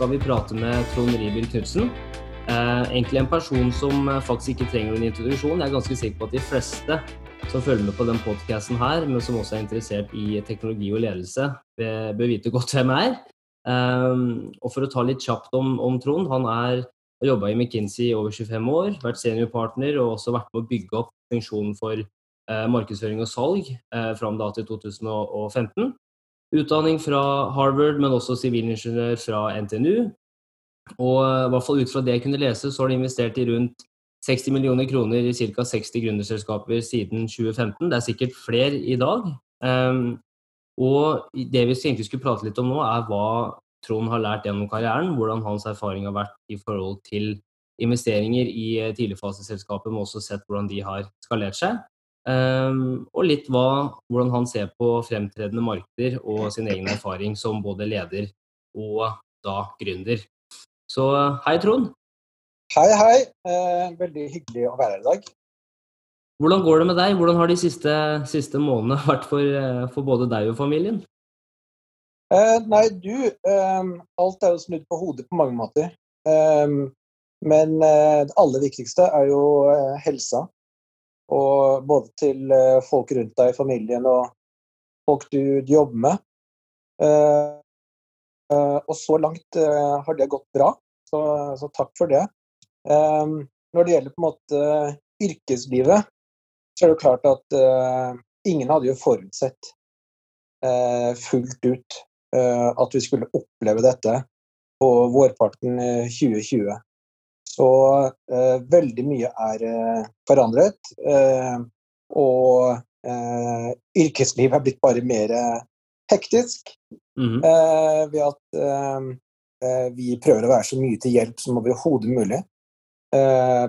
skal vi prate med Trond Ribil Knutsen. Eh, egentlig en person som eh, faktisk ikke trenger en introduksjon. Jeg er ganske sikker på at de fleste som følger med på den podkasten her, men som også er interessert i teknologi og ledelse, bør vite godt hvem jeg er. Eh, og for å ta litt kjapt om, om Trond. Han er, har jobba i McKinsey i over 25 år, vært seniorpartner og også vært med å bygge opp funksjonen for markedsføring og salg eh, fram da til 2015. Utdanning fra Harvard, men også sivilingeniør fra NTNU. Og eh, i hvert fall ut fra det jeg kunne lese, så har de investert i rundt 60 millioner kroner i ca. 60 gründerselskaper siden 2015. Det er sikkert flere i dag. Um, og det vi egentlig skulle prate litt om nå, er hva Trond har lært gjennom karrieren. Hvordan hans erfaring har vært i forhold til investeringer i eh, tidligfaseselskaper, men også sett hvordan de har skalert seg. Um, og litt hva, hvordan han ser på fremtredende markeder og sin egen erfaring som både leder og da gründer. Så hei, Trond. Hei, hei. Eh, veldig hyggelig å være her i dag. Hvordan går det med deg? Hvordan har de siste, siste månedene vært for, eh, for, både deg og familien? Eh, nei, du eh, Alt er jo snudd på hodet på mange måter. Eh, men eh, det aller viktigste er jo helsa. Og både til eh, folk rundt deg i familien og folk du, jobber med. Eh, eh, og så langt har det gått bra, så, så takk for det. Når det gjelder på en måte yrkeslivet, så er det klart at ingen hadde jo forutsett fullt ut at vi skulle oppleve dette på vårparten 2020. Så eh, veldig mye er eh, forandret. Eh, og eh, yrkeslivet er blitt bare mer eh, hektisk. Mm -hmm. ved at vi prøver å være så mye til hjelp som overhodet mulig.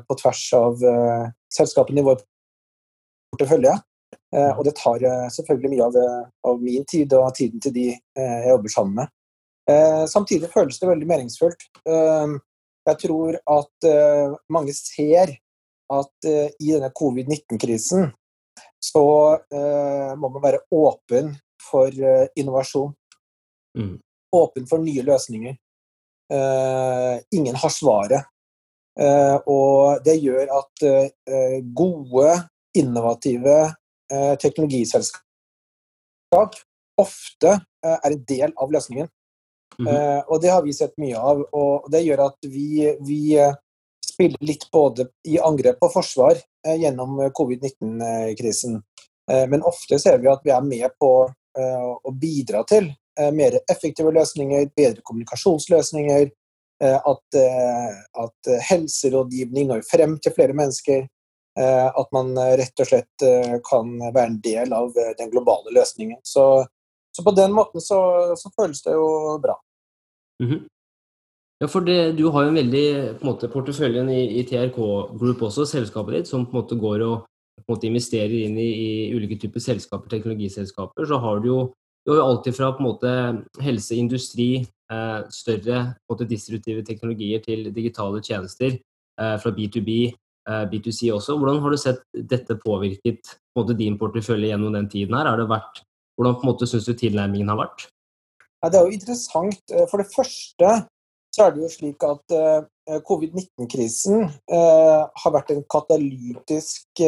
på tvers av selskapene i vår portefølje. Og det tar selvfølgelig mye av, av, min tid og tiden til de jeg jobber sammen med. samtidig føles det veldig meningsfullt. Jeg tror at uh, mange ser at uh, i denne covid-19-krisen så uh, må man være åpen for innovasjon. Mm. Åpen for nye løsninger. ingen har svaret. og det gjør at gode, innovative teknologiselskap ofte er en del av løsningen. Mm -hmm. og det har vi sett mye av. Og det gjør at vi, vi eh, spiller litt både i angrep og forsvar eh, gjennom covid-19-krisen. men ofte ser vi at vi er med på å bidra til mer effektive løsninger, bedre kommunikasjonsløsninger. At, at helserådgivning når frem til flere mennesker. At man rett og slett kan være en del av den globale løsningen. Så, så på den måten så, så føles det jo bra. Mm -hmm. Ja, for det, Du har jo en veldig på en måte, porteføljen i, i, TRK Group også, selskapet ditt, som på en måte går og måte, investerer inn i, i, ulike typer selskaper, teknologiselskaper. Så har du jo, du har jo alltid fra på en måte, helse, industri, eh, større måte, distributive teknologier til digitale tjenester. Eh, fra B2B, eh, B2C også. Hvordan har du sett dette påvirket på din portefølje gjennom den tiden her? Har det vært, hvordan på en måte syns du tilnærmingen har vært? Ja, det er jo interessant. Eh, for det første så er det jo slik at uh, covid-19-krisen uh, har vært en katalytisk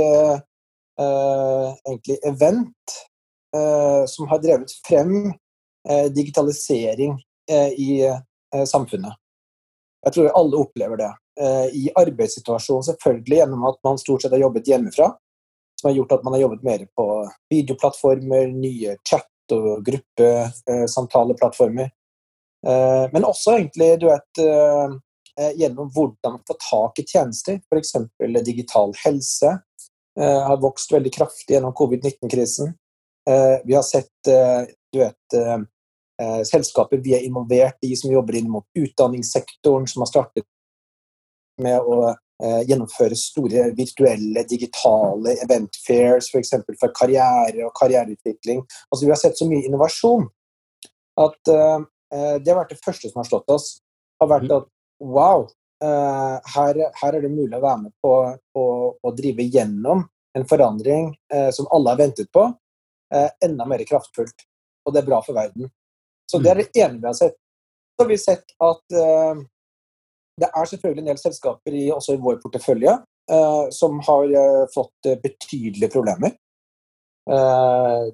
egentlig event som har drevet frem digitalisering i samfunnet. Jeg tror alle opplever det. I arbeidssituasjonen selvfølgelig gjennom at man stort sett har jobbet hjemmefra, som har gjort at man har jobbet mer på videoplattformer, nye chat og gruppesamtaleplattformer. Eh, men også egentlig, du vet, eh, gjennom hvordan man får tak i tjenester, f.eks. digital helse eh, har vokst veldig kraftig gjennom covid-19-krisen. Vi har sett du vet, selskaper vi er involvert i som jobber inn mot utdanningssektoren, som har startet med å gjennomføre store virtuelle, digitale event fairs, f.eks. For, for karriere og karriereutvikling. Altså, vi har sett så mye innovasjon at uh, det har vært det første som har slått oss. har vært mhm. at wow, uh, her, her, er det mulig å være med på å drive gjennom en forandring uh, som alle har ventet på, enda mer kraftfullt. Og det er bra for verden. Så det er det ene vi har sett. så har vi sett at det er selvfølgelig en del selskaper i, også i vår portefølje uh, som har uh, fått betydelige problemer.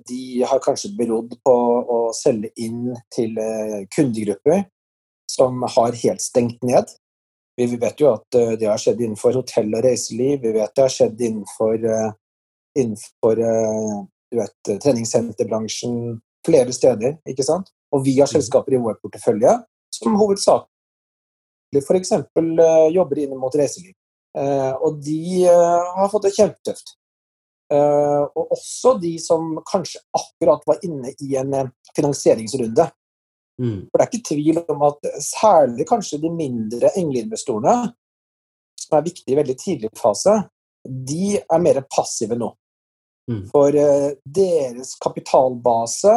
de har kanskje berodd på å selge inn til kundegrupper som har helt stengt ned. Vi vet jo at det har skjedd innenfor hotell og reiseliv, vi vet det har skjedd innenfor, innenfor vet, treningssenterbransjen, flere steder. ikke sant? Og vi har mm. selskaper i vår portefølje som hovedsakelig f.eks. Eh, jobber inn mot reiseliv. Uh, og de uh, har fått det kjempetøft. Og også de som kanskje akkurat var inne i en finansieringsrunde. Mm. For det er ikke tvil om at særlig kanskje de mindre engleinvestorene, som er viktige i veldig tidlig fase, de er mer passive nå. Mm. For deres kapitalbase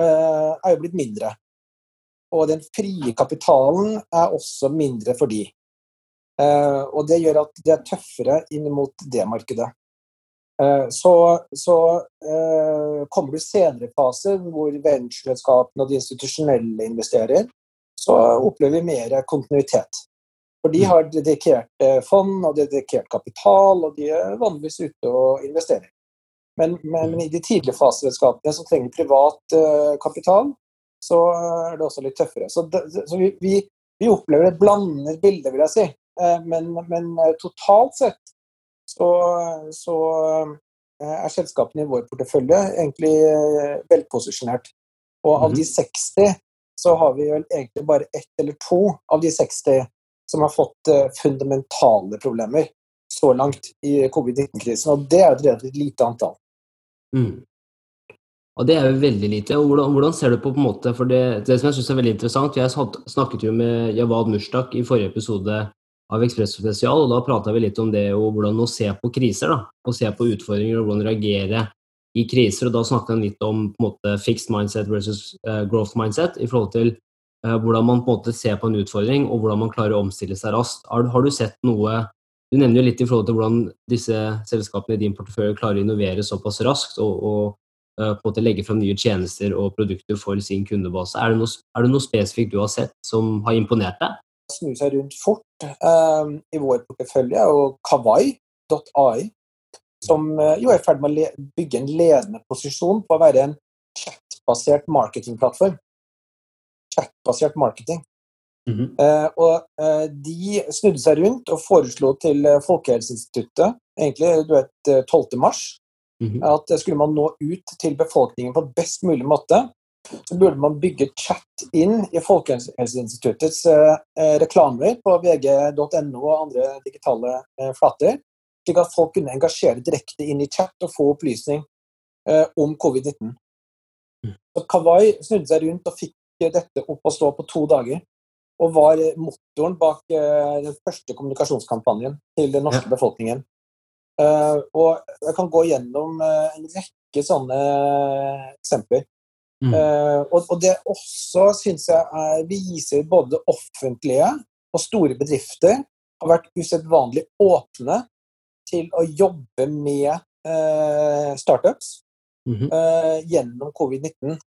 er jo blitt mindre. Og den frie kapitalen er også mindre for de. Uh, og det gjør at det er tøffere inn mot det markedet. Uh, så, så uh, kommer du senere i faser hvor ventureselskapene og de institusjonelle investerer, så opplever vi mer kontinuitet. For de har dedikert fond og dedikert kapital, og de er vanligvis ute og investerer. Men, men, men i de tidlige faseselskapene som trenger privat kapital, så er det også litt tøffere. Så, det, så vi, vi, vi, opplever et blandet bilde, vil jeg si. Eh, men, men eh, totalt sett så, så, eh, er selskapene i vår portefølje egentlig velposisjonert. Og av de 60 mhm. så har vi vel egentlig bare ett eller to av de 60 som har fått fundamentale problemer så langt i covid-19-krisen. Og det er et relativt lite antall. Mm. Og det er jo veldig lite. Hvordan, hvordan ser du på på en måte, for det, det som jeg synes er veldig interessant, Jeg snakket jo med Javad Mushtak i forrige episode av Ekspress Spesial, og da prata vi litt om det og hvordan å se på kriser. da, og Se på utfordringer og hvordan reagere i kriser. og Da snakka han litt om på en måte fixed mindset versus uh, growth mindset i forhold til uh, hvordan man på en måte ser på en utfordring og hvordan man klarer å omstille seg raskt. Har, har du sett noe Du nevner jo litt i forhold til hvordan disse selskapene i din portefølje klarer å innovere såpass raskt og, og på en måte legge fram nye tjenester og produkter for sin kundebase. Er det, noe, er det noe spesifikt du har sett som har imponert deg? Snu seg rundt fort um, i vår portefølje og Kawai.ai, som uh, jo er i ferd med å bygge en ledende posisjon på å være en chatbasert marketingplattform. Chatbasert marketing. Mm -hmm. uh, og uh, de snudde seg rundt og foreslo til Folkehelseinstituttet, egentlig du vet, 12. mars, Mm -hmm. At skulle man nå ut til befolkningen på best mulig måte, så burde man bygge chat inn i Folkehelseinstituttets eh, reklamer på vg.no og andre digitale eh, flater, slik at folk kunne engasjere direkte inn i chat og få opplysning eh, om covid-19. Mm. Så Kawai snudde seg rundt og fikk dette opp å stå på to dager. Og var motoren bak eh, den første kommunikasjonskampanjen til den norske ja. befolkningen. Uh, og jeg kan gå gjennom uh, en rekke sånne eksempler. Mm. Uh, og, og, det også syns jeg er, viser både offentlige og store bedrifter har vært usedvanlig åpne til å jobbe med startups mm -hmm. gjennom covid-19.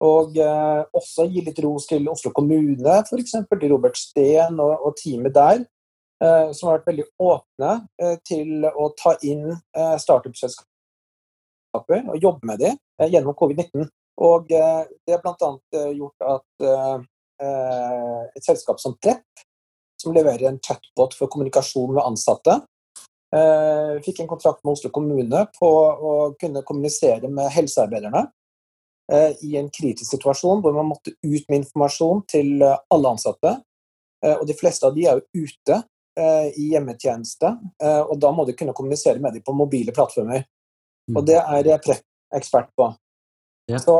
Og også gi litt ros til Oslo kommune, f.eks. til Robert Steen og, og teamet der som har vært veldig åpne eh, til å ta inn eh, startup-selskaper og jobbe med dem gjennom covid-19. Og det har bl.a. gjort at et selskap som Trepp, som leverer en chatbot for kommunikasjon med ansatte, fikk en kontrakt med Oslo kommune på å kunne kommunisere med helsearbeiderne i en kritisk situasjon hvor man måtte ut med informasjon til alle ansatte. Og de fleste av de er jo ute Eh, i hjemmetjeneste, eh, og da må du kunne kommunisere med dem på mobile plattformer. Mm. Og det er jeg Prep ekspert på. Ja. Så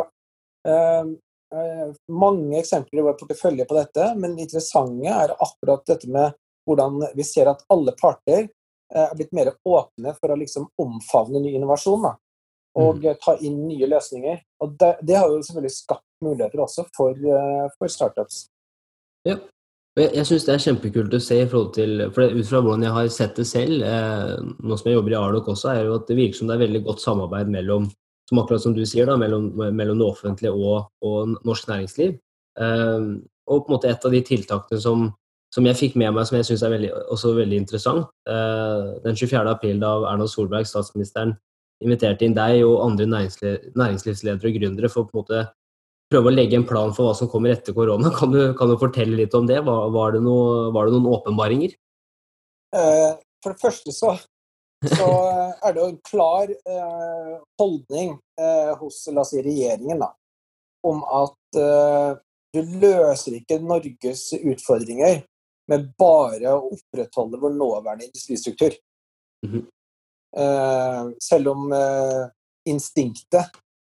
eh, mange eksempler i vår portefølje på dette, men det interessante er akkurat dette med hvordan vi ser at alle parter er blitt mer åpne for å liksom omfavne ny innovasjon da, og mm. ta inn nye løsninger. Og det, det, har jo selvfølgelig skapt muligheter også for, for startups. Ja, jeg, syns det er kjempekult å se i forhold til for Ut fra hvordan jeg har sett det selv, eh, nå som jeg jobber i Arlok også, er jo at det virker som det er veldig godt samarbeid mellom som akkurat som du sier da, mellom, mellom det offentlige og, og norsk næringsliv. Eh, og på en måte et av de tiltakene som, som jeg fikk med meg, som jeg syns er veldig, også veldig interessant eh, Den 24. april, da Erna Solberg, statsministeren, inviterte inn deg og andre næringslivsledere og gründere for å på en måte prøve å legge en plan for hva som kommer etter korona. Kan du, kan du fortelle litt om det? Var, var, det, noe, var det, noen åpenbaringer? Eh, for det første så, så er det jo en klar eh, holdning eh, hos la oss si, regjeringen da, om at du løser ikke Norges utfordringer med bare å opprettholde vår nåværende industristruktur. Mm -hmm. selv om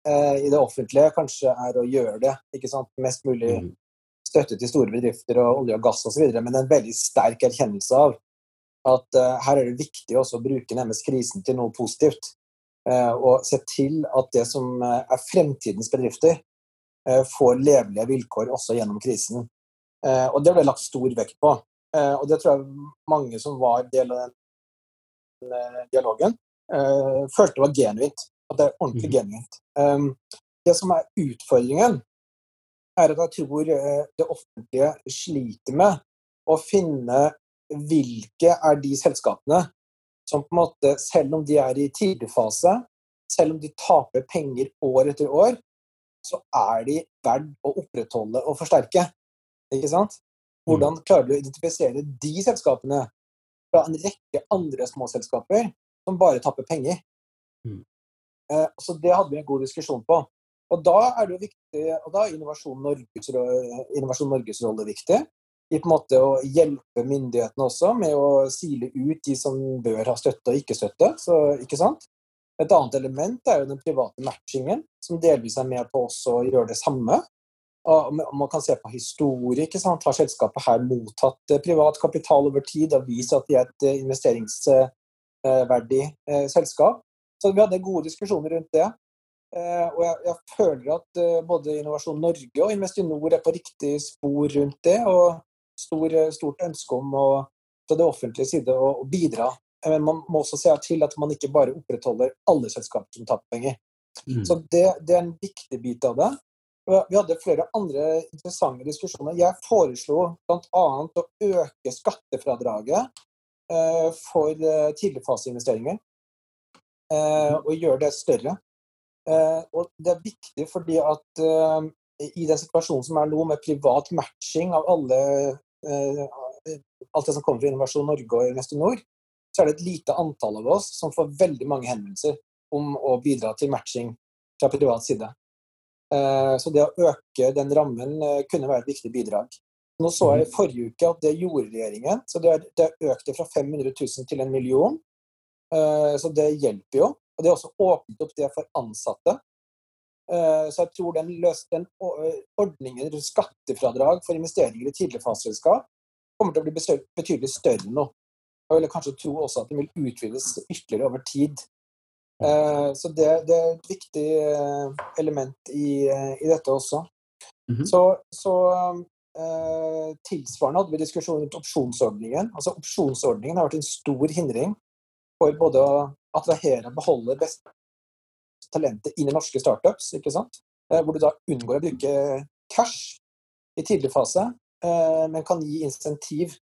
eh, i det offentlige kanskje er å gjøre det. ikke sant? Mest mulig mhm. støtte til store bedrifter og olje og gass osv., men en veldig sterk erkjennelse av at her er det viktig også å bruke nærmest krisen til noe positivt. og se til at det som er fremtidens bedrifter, får levelige vilkår også gjennom krisen. og det ble lagt stor vekt på. Eh, og det tror jeg mange som var del av den eh, dialogen, eh, følte var genuint. At det er ordentlig mm. genuint. Um, det som er utfordringen, er at jeg tror det offentlige sliter med å finne hvilke er de selskapene som på en måte, selv om de er i tidligfase, selv om de taper penger år etter år, så er de verdt å opprettholde og forsterke. Ikke sant? Hvordan mm. klarer du å identifisere de selskapene fra en rekke andre småselskaper som bare tapper penger? Eh, så det hadde vi en god diskusjon på. Og da er det jo viktig, og da er Innovasjon Norges, Innovasjon Norges rolle viktig. I på en måte å hjelpe myndighetene også med å sile ut de som bør ha støtte og ikke støtte. Så, ikke sant? Et annet element er jo den private matchingen, som delvis er med på også å gjøre det samme. Og man kan se på historie. ikke sant? Har selskapet her mottatt eh, privat kapital over tid og vist at de er et eh, investeringsverdig selskap? Så vi hadde gode diskusjoner rundt det. Og jeg, jeg føler at både Innovasjon Norge og Investinor er på riktig spor rundt det. Og stor, stort ønske om å, fra det offentlige side å, å bidra. Men man må også se til at man ikke bare opprettholder alle selskaper som taper penger. Mm. Så det, det, er en viktig bit av det. Vi hadde flere andre interessante diskusjoner. Jeg foreslo bl.a. å øke skattefradraget eh, for eh, tidligfaseinvesteringer. Eh, og gjøre det større. Og det er viktig fordi at i den situasjonen som er nå, med privat matching av alle alt det som kommer fra Innovasjon Norge og Investinor, så er det et lite antall av oss som får veldig mange henvendelser om å bidra til matching fra privat side. Eh, så det å øke den rammen eh, kunne være et viktig bidrag. Nå så jeg i forrige uke at det gjorde regjeringen. så Det, det økte fra 500 000 til en million. Eh, så det hjelper jo. Og det har også åpnet opp det for ansatte. Så jeg tror den, den ordningen rundt skattefradrag for investeringer i tidligfaseselskap kommer til å bli betydelig større nå. Jeg vil kanskje tro også at den vil utvides ytterligere over tid. Eh, så det, det, er et viktig eh, element i, eh, i dette også. Mm -hmm. Så, så tilsvarende hadde vi diskusjon rundt opsjonsordningen. Altså Opsjonsordningen har vært en stor hindring for både å attrahere og beholde beste talentet inn i norske startups, ikke sant? hvor du da unngår å bruke cash i tidlig fase, men kan gi insentiv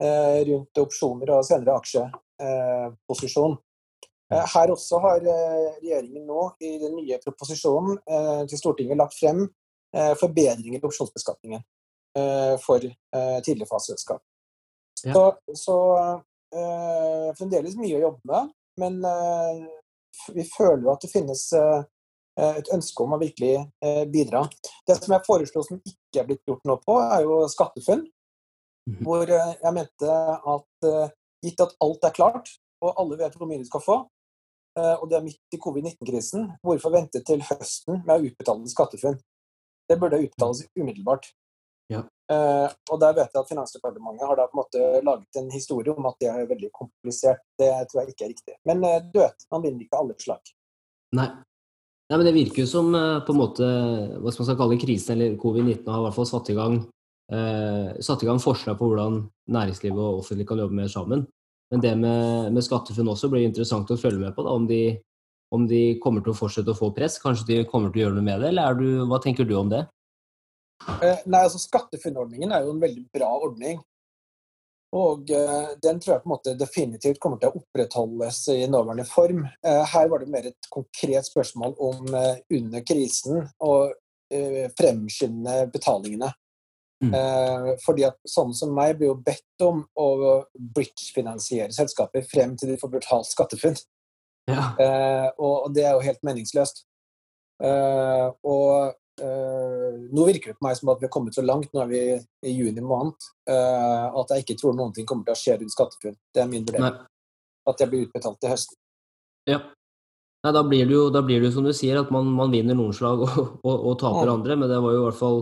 rundt opsjoner og senere aksjeposisjon. Eh, her også har eh, regjeringen nå i den nye proposisjonen eh, til Stortinget lagt frem forbedringer i opsjonsbeskatningen for tidligfaseselskap. Ja. Så, så fremdeles mye å jobbe med, men vi føler jo at det finnes et ønske om å virkelig bidra. Det som jeg foreslo som ikke er blitt gjort noe på, er jo SkatteFUNN. Mm -hmm. Hvor jeg mente at gitt at alt er klart, og alle vet hvor mye de skal få, Eh, og det er midt i covid-19-krisen. Hvorfor vente til høsten med å utbetale SkatteFUNN? Det burde utbetales umiddelbart. Ja. Uh, og der vet jeg at Finansdepartementet har da på en måte laget en historie om at det er veldig komplisert. Det tror jeg ikke er riktig. Men uh, du vet, man vinner ikke alle slag. Nei. Nei, men Det virker jo som uh, på en måte, hva skal man skal kalle krisen, eller covid-19 har i hvert fall satt i gang, satt i gang forslag på hvordan næringslivet og offentlig kan jobbe mer sammen. Men det med, med SkatteFUNN også blir interessant å følge med på. Da, om, de, om, de, kommer til å fortsette å få press. Kanskje de kommer til å gjøre noe med det, eller du, hva tenker du om det? Eh, nei, altså SkatteFUNN-ordningen er jo en veldig bra ordning. Og eh, den tror jeg på en måte definitivt kommer til å opprettholdes i nåværende form. Eh, her var det mer et konkret spørsmål om under krisen å fremskynde betalingene. Mm. Eh, fordi at sånne som meg blir jo bedt om å bridge-finansiere selskaper frem til de får betalt SkatteFUNN. Ja. Eh, og, det er jo helt meningsløst. Eh, og nå virker det på meg som at vi har kommet så langt, nå er vi i juni måned, eh, at jeg ikke tror noen ting kommer til å skje rundt SkatteFUNN. Det er min vurdering. At jeg blir utbetalt til høsten. Ja. Nei, da blir det jo, da blir det som du sier, at man, man vinner noen slag og, og, og taper ja. andre. Men det var jo i hvert fall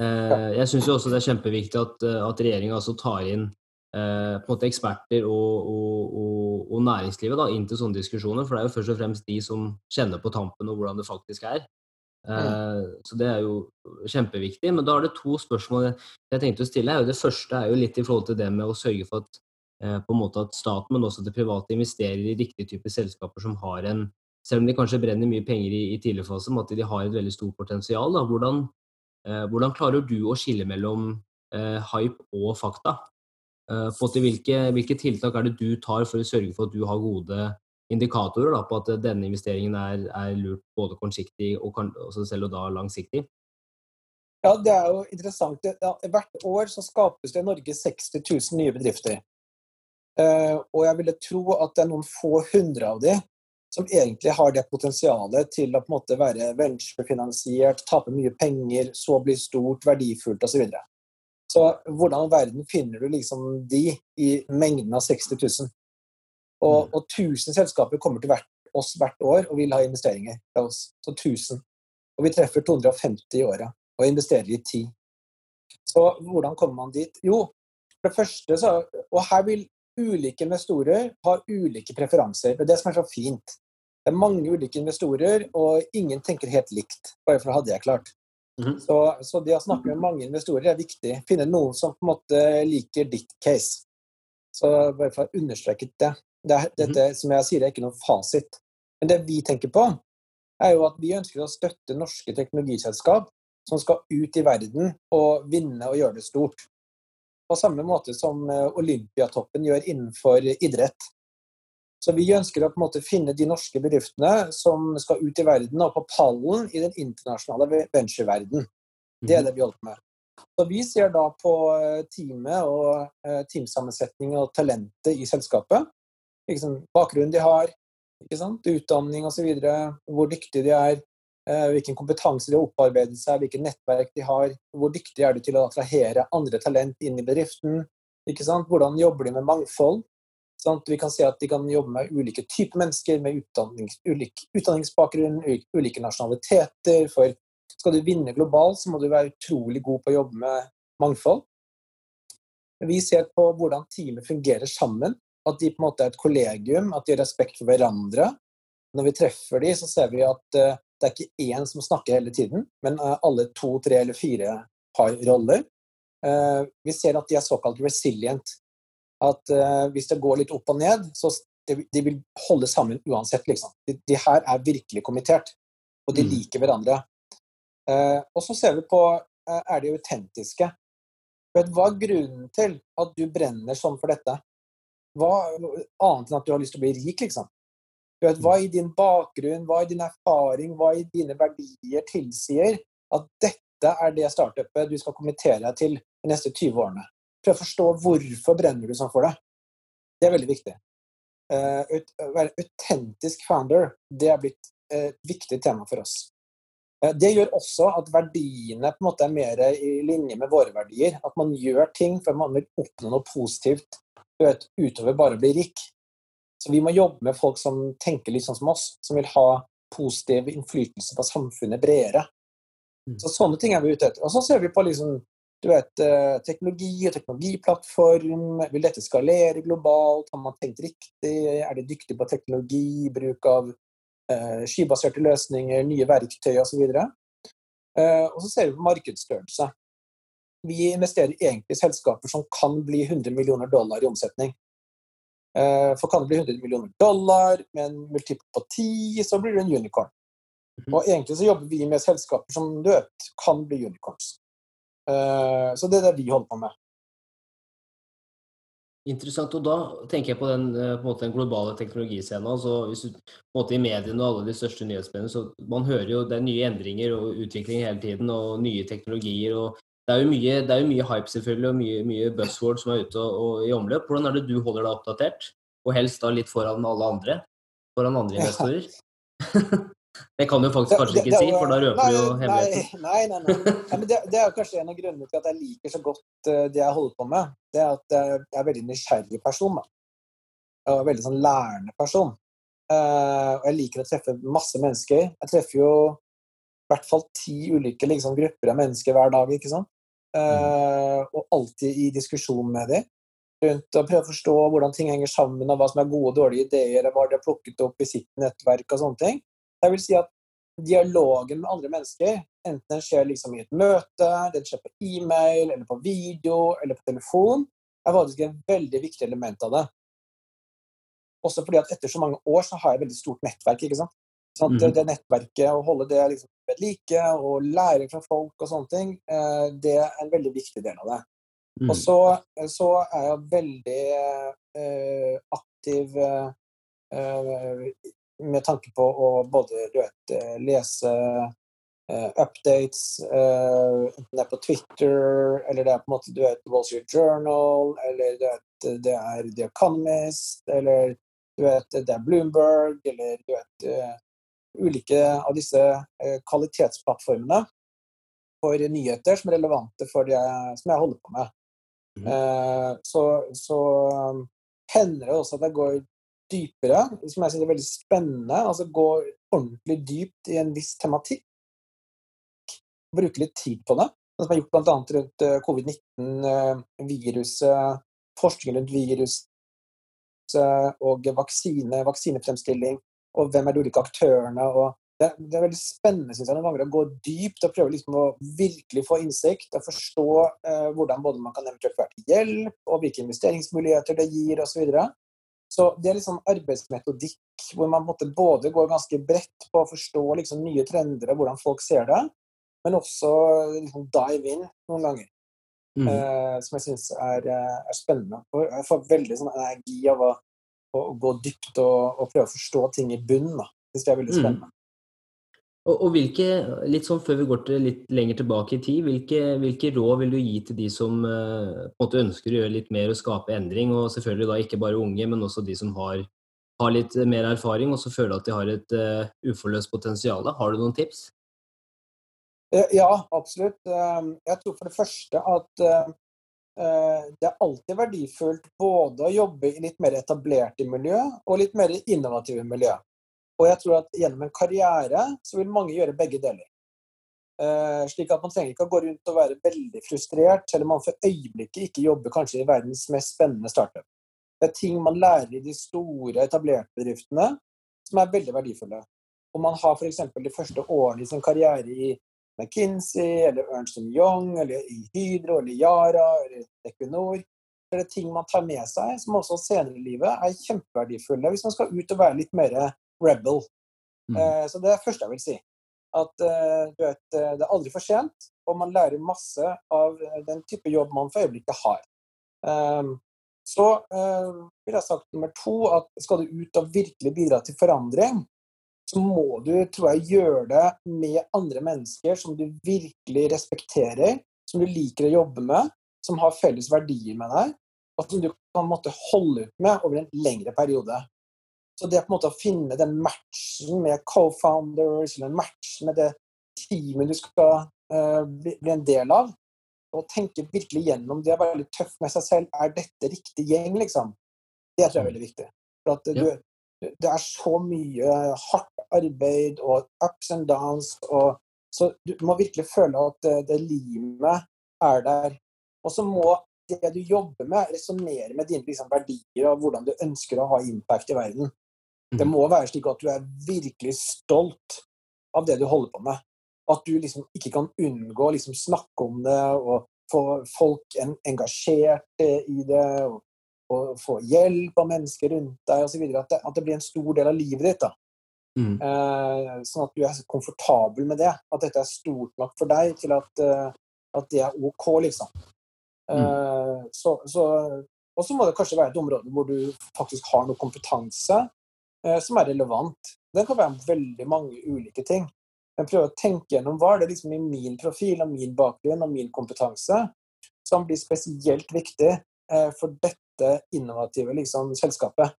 eh, Jeg syns jo også det er kjempeviktig at, eh, at regjeringa altså tar inn eh, på en måte eksperter og, og næringslivet da, inn til sånne diskusjoner. For det er jo først og fremst de som kjenner på tampen og hvordan det faktisk er. Eh, Så det er jo kjempeviktig. Men da er det to spørsmål jeg- tenkte å stille. Det første er jo litt i forhold til det med å sørge for at eh, på en måte at staten, men også det private, investerer i riktige typer selskaper som har en Selv om de kanskje brenner mye penger i, i tidlig fase, men at de har et veldig stort potensial. Da. Hvordan, eh, hvordan klarer du å skille mellom hype og fakta? Hvilke, hvilke tiltak er det du tar for å sørge for at du har gode indikatorer da, på at denne investeringen er, er lurt både kortsiktig og kan, selv og da langsiktig? Ja, det er jo interessant. Hvert år så skapes det i Norge 60 000 nye bedrifter. Eh, og jeg ville tro at det er noen få hundre av de som egentlig har det potensialet til å på en måte være venturefinansiert, tape mye penger, så bli stort, verdifullt osv. Så, videre. så hvordan i verden finner du liksom de i mengden av 60 000? Og, og 1000 selskaper kommer til hvert, oss hvert år og vil ha investeringer fra oss. Så 1000. Og vi treffer 250 i året og investerer i 10. Så hvordan kommer man dit? Jo, for det første så Og her vil ulike investorer ha ulike preferanser. Det er det som er så fint. Det er mange ulike investorer, og ingen tenker helt likt. Bare for å ha det klart. -hmm. Så, så det å snakke med mange investorer er viktig. Finne noen som på en måte liker ditt case. Så bare for å understreke det. Det dette som jeg sier, er ikke noen fasit. Men det vi tenker på, er jo at vi ønsker å støtte norske teknologiselskap som skal ut i verden og vinne og gjøre det stort. På samme måte som eh, Olympiatoppen gjør innenfor idrett. Så vi ønsker å på en måte finne de norske bedriftene som skal ut i verden og på pallen i den internasjonale ventureverdenen. Det er det vi holder på med. Så vi ser da på eh, teamet og eh, teamsammensetning og talentet i selskapet. Liksom, bakgrunnen de har, ikke sant? utdanning osv., hvor dyktige de er, eh, hvilken kompetanse de har opparbeidet seg, hvilket nettverk de har, hvor dyktige er de til å attrahere andre talent inn i bedriften, ikke sant? hvordan jobber de med mangfold. Sant? Vi kan se at de kan jobbe med ulike typer mennesker med utdannings, ulik utdanningsbakgrunn, ulike nasjonaliteter. For skal du vinne globalt, så må du være utrolig god på å jobbe med mangfold. Vi ser på hvordan teamet fungerer sammen. At de på en måte er et kollegium, at de har respekt for hverandre. Når vi treffer de, så ser vi at eh, det er ikke én som snakker hele tiden, men eh, alle to, tre eller fire har roller. Eh, vi ser at de er såkalt resilient. At hvis det går litt opp og ned, så de, vil holde sammen uansett, liksom. De, de her er virkelig kommittert, og de Mm. liker hverandre. Og så ser vi på er de autentiske. Vet, hva er grunnen til at du brenner sånn for dette? Hva, annet enn at du har lyst til å bli rik, liksom. Vet, hva i din bakgrunn, hva i din erfaring, hva i dine verdier tilsier at dette er det startupet du skal kommentere deg til de neste 20 årene? Prøv å forstå hvorfor brenner du sånn for det. Det er veldig viktig. Uh, Å være autentisk founder, det er blitt et viktig tema for oss. Uh, Det gjør også at verdiene på en måte er mer i linje med våre verdier. At man gjør ting for man vil oppnå noe positivt vet, utover bare å bli rik. Så vi må jobbe med folk som tenker litt sånn som oss, som vil ha positiv innflytelse på samfunnet bredere. Mm. Så sånne ting er vi ute etter. Og så ser vi på liksom, du vet, eh, teknologi og teknologiplattform. Vil dette skalere globalt? Har man tenkt riktig? Er de dyktige på teknologi, bruk av eh, skybaserte løsninger, nye verktøy osv. Eh, og så ser vi på markedsstørrelse. Vi investerer egentlig i selskaper som kan bli 100 millioner dollar i omsetning. Eh, For kan det bli 100 millioner dollar med en multiple på 10, så blir det en unicorn. Mhm. Og egentlig så jobber vi med selskaper som du vet, kan bli unicorns. Uh, så det er det vi holder på med. Interessant. Og da tenker jeg på den, eh, på måte, den globale teknologiscenen. Altså, hvis du, på en måte I mediene og alle de største nyhetsmediene så man hører jo det er nye endringer og utvikling hele tiden, og nye teknologier. og Det er jo mye, det er jo mye hype selvfølgelig, og mye, mye buzzword som er ute og, og, i omløp. Hvordan er det du holder deg oppdatert? Og helst da litt foran alle andre? Foran andre investorer? Det kan du faktisk kanskje ikke si, for da røper du jo hemmeligheten. Nei, nei, nei. nei. nei det, det, er kanskje en av grunnene til at jeg liker så godt uh, det jeg holder på med. Det er at jeg er en veldig nysgjerrig person. Da. er en veldig sånn lærende person. Uh, og jeg liker å treffe masse mennesker. Jeg treffer jo i hvert fall ti ulike liksom, grupper av mennesker hver dag. ikke sant? Uh, og alltid i diskusjon med dem. Rundt å prøve å forstå hvordan ting henger sammen, og hva som er gode og dårlige ideer, og hva de har plukket opp i sitt nettverk og sånne ting. Jeg vil si at dialogen med andre mennesker, enten den skjer liksom i et møte, den skjer på e-mail, eller på video, eller på telefon, er faktisk en veldig viktig element av det. Også fordi at etter så mange år så har jeg et veldig stort nettverk. ikke sant? Mm. det nettverket, å holde det liksom ved like og lære fra folk og sånne ting, eh, det er en veldig viktig del av det. Mm. Og så, så, er jeg veldig eh, aktiv eh, med tanke på å både vet, eh, lese uh, updates, uh, enten det er på Twitter, eller det er på en måte du vet, Wall Street Journal, eller du vet, det er The Economist, eller du vet, det er Bloomberg, eller du vet uh, Ulike av disse kvalitetsplattformene for nyheter som er relevante for det som jeg holder på med. Mm. så, så um, hender det også at jeg går dypere, som jeg syns er veldig spennende. Altså gå ordentlig dypt i en viss tematikk. Bruke litt tid på det. Sånn som har gjort bl.a. rundt eh, covid-19-viruset, eh, forskning rundt virus og vaksine, vaksinefremstilling, og hvem er de ulike aktørene. og det, det, er veldig spennende synes jeg, noen ganger å gå dypt og prøve liksom å virkelig få innsikt og forstå eh, hvordan både man kan eventuelt være til hjelp, og hvilke investeringsmuligheter det gir osv. Så så det er liksom arbeidsmetodikk hvor man både går ganske bredt på å forstå liksom nye trender og hvordan folk ser det, men også liksom dive in noen ganger. Mm. Eh, som jeg syns er, eh, er, spennende. Jeg får veldig sånn energi av å, å, gå dypt og, og, prøve å forstå ting i bunnen. Det syns jeg er veldig mm. spennende. Mm. Og, og, hvilke, litt sånn Før vi går til litt lenger tilbake i tid, hvilke, hvilke råd vil du gi til de som uh, ønsker å gjøre litt mer og skape endring? Og selvfølgelig da ikke bare unge, men også de som har, har litt mer erfaring og så føler at de har et uh, uforløst potensial. Har du noen tips? Ja, absolutt. Jeg tror for det første at det er alltid verdifullt både å jobbe i litt mer etablerte miljø og litt mer innovative miljø. Og jeg tror at gjennom en karriere så vil mange gjøre begge deler. Uh, slik at man trenger ikke å gå rundt og være veldig frustrert, selv om man for øyeblikket ikke jobber kanskje i verdens mest spennende startup. Det er ting man lærer i de store, etablerte bedriftene som er veldig verdifulle. Om man har f.eks. de første årene i sin karriere i McKinsey eller Ernst Young eller i Hydro eller Yara eller Equinor, så er ting man tar med seg som også senere i livet er kjempeverdifulle hvis man skal ut og være litt mer rebel. Mm. Eh, så det er det første jeg vil si. At eh, vet, eh, det er aldri for sent, og man lærer masse av den type jobb man for øyeblikket har. Ehm, så vil jeg ha sagt nummer to at skal du ut og virkelig bidra til forandring, så må du tror jeg, gjøre det med andre mennesker som du virkelig respekterer, som du liker å jobbe med, som har felles verdier med deg, og som du kan måtte holde ut med over en lengre periode. Så det på en måte å finne den matchen med co-founders, eller en match med det teamet du skal uh, bli, bli, en del av, og tenke virkelig gjennom det, være litt tøff med seg selv. Er dette riktig gjeng, liksom? Det tror jeg er veldig viktig. For at du, det er så mye hardt arbeid og ups and downs, og, så du må virkelig føle at det, det limet er der. Og så må det du jobber med, resonnere med dine liksom, verdier og hvordan du ønsker å ha impact i verden. Det mm. må være slik at du er virkelig stolt av det du holder på med. At du liksom ikke kan unngå å liksom snakke om det og få folk en, engasjert i det. Og, og, få hjelp av mennesker rundt deg osv. At, det, at det blir en stor del av livet ditt. da. Mm. Eh, sånn at du er komfortabel med det. At dette er stort nok for deg til at, uh, at det er OK, liksom. Mm. så, så, og så må det kanskje være et område hvor du faktisk har noe kompetanse som er relevant. Det kan være veldig mange ulike ting. Men prøve å tenke gjennom hva er det liksom i min profil og min bakgrunn og min kompetanse som blir spesielt viktig for dette innovative liksom, selskapet.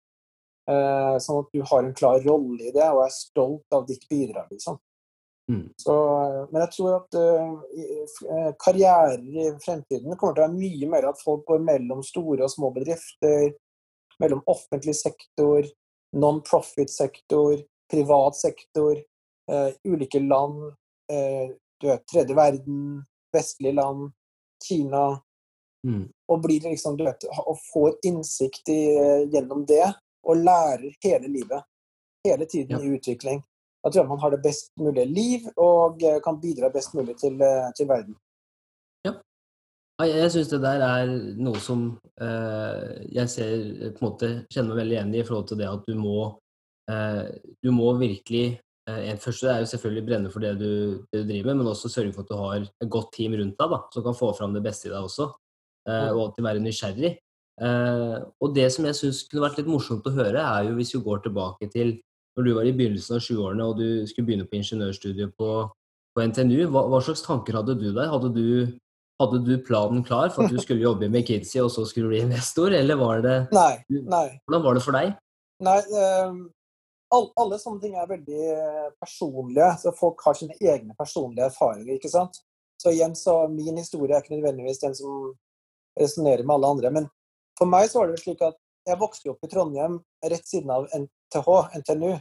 Sånn at du har en klar rolle i det og er stolt av ditt bidrag. liksom. Mm. Så, men jeg tror at uh, karrierer i fremtiden kommer til å være mye mer at folk går mellom store og små bedrifter, mellom offentlig sektor, non-profit-sektor, privat sektor, uh, ulike land, uh, du vet, tredje verden, vestlige land, Kina. Mm. Og blir liksom, du vet, og får innsikt i, gjennom det, og lærer hele livet. Hele tiden ja. i utvikling. Da tror jeg man har det best mulige liv og eh, kan bidra best mulig til, eh, til verden. Ja. Jeg syns det der er noe som eh, jeg ser på en måte kjenner meg veldig igjen i i forhold til det at du må eh, Du må virkelig eh, Først er jo selvfølgelig brenne for det du, det du, driver med, men også sørge for at du har et godt team rundt deg da, som kan få fram det beste i deg også. Eh, og alltid være nysgjerrig. Og det som jeg syns kunne vært litt morsomt å høre, er jo hvis vi går tilbake til når du var i begynnelsen av 20-årene og du skulle begynne på ingeniørstudiet på, på NTNU, hva, hva, slags tanker hadde du der? Hadde du, hadde du, planen klar for at du skulle jobbe med Kidsy og så skulle du bli investor, eller var det Nei. nei. Hvordan var det for deg? Nei, um, alle, alle sånne ting er veldig eh, personlige. så Folk har sine egne personlige erfaringer. ikke sant? Så igjen, så min historie er ikke nødvendigvis den som resonnerer med alle andre. Men for meg så var det slik at jeg vokste opp i Trondheim rett siden av NTH, NTNU.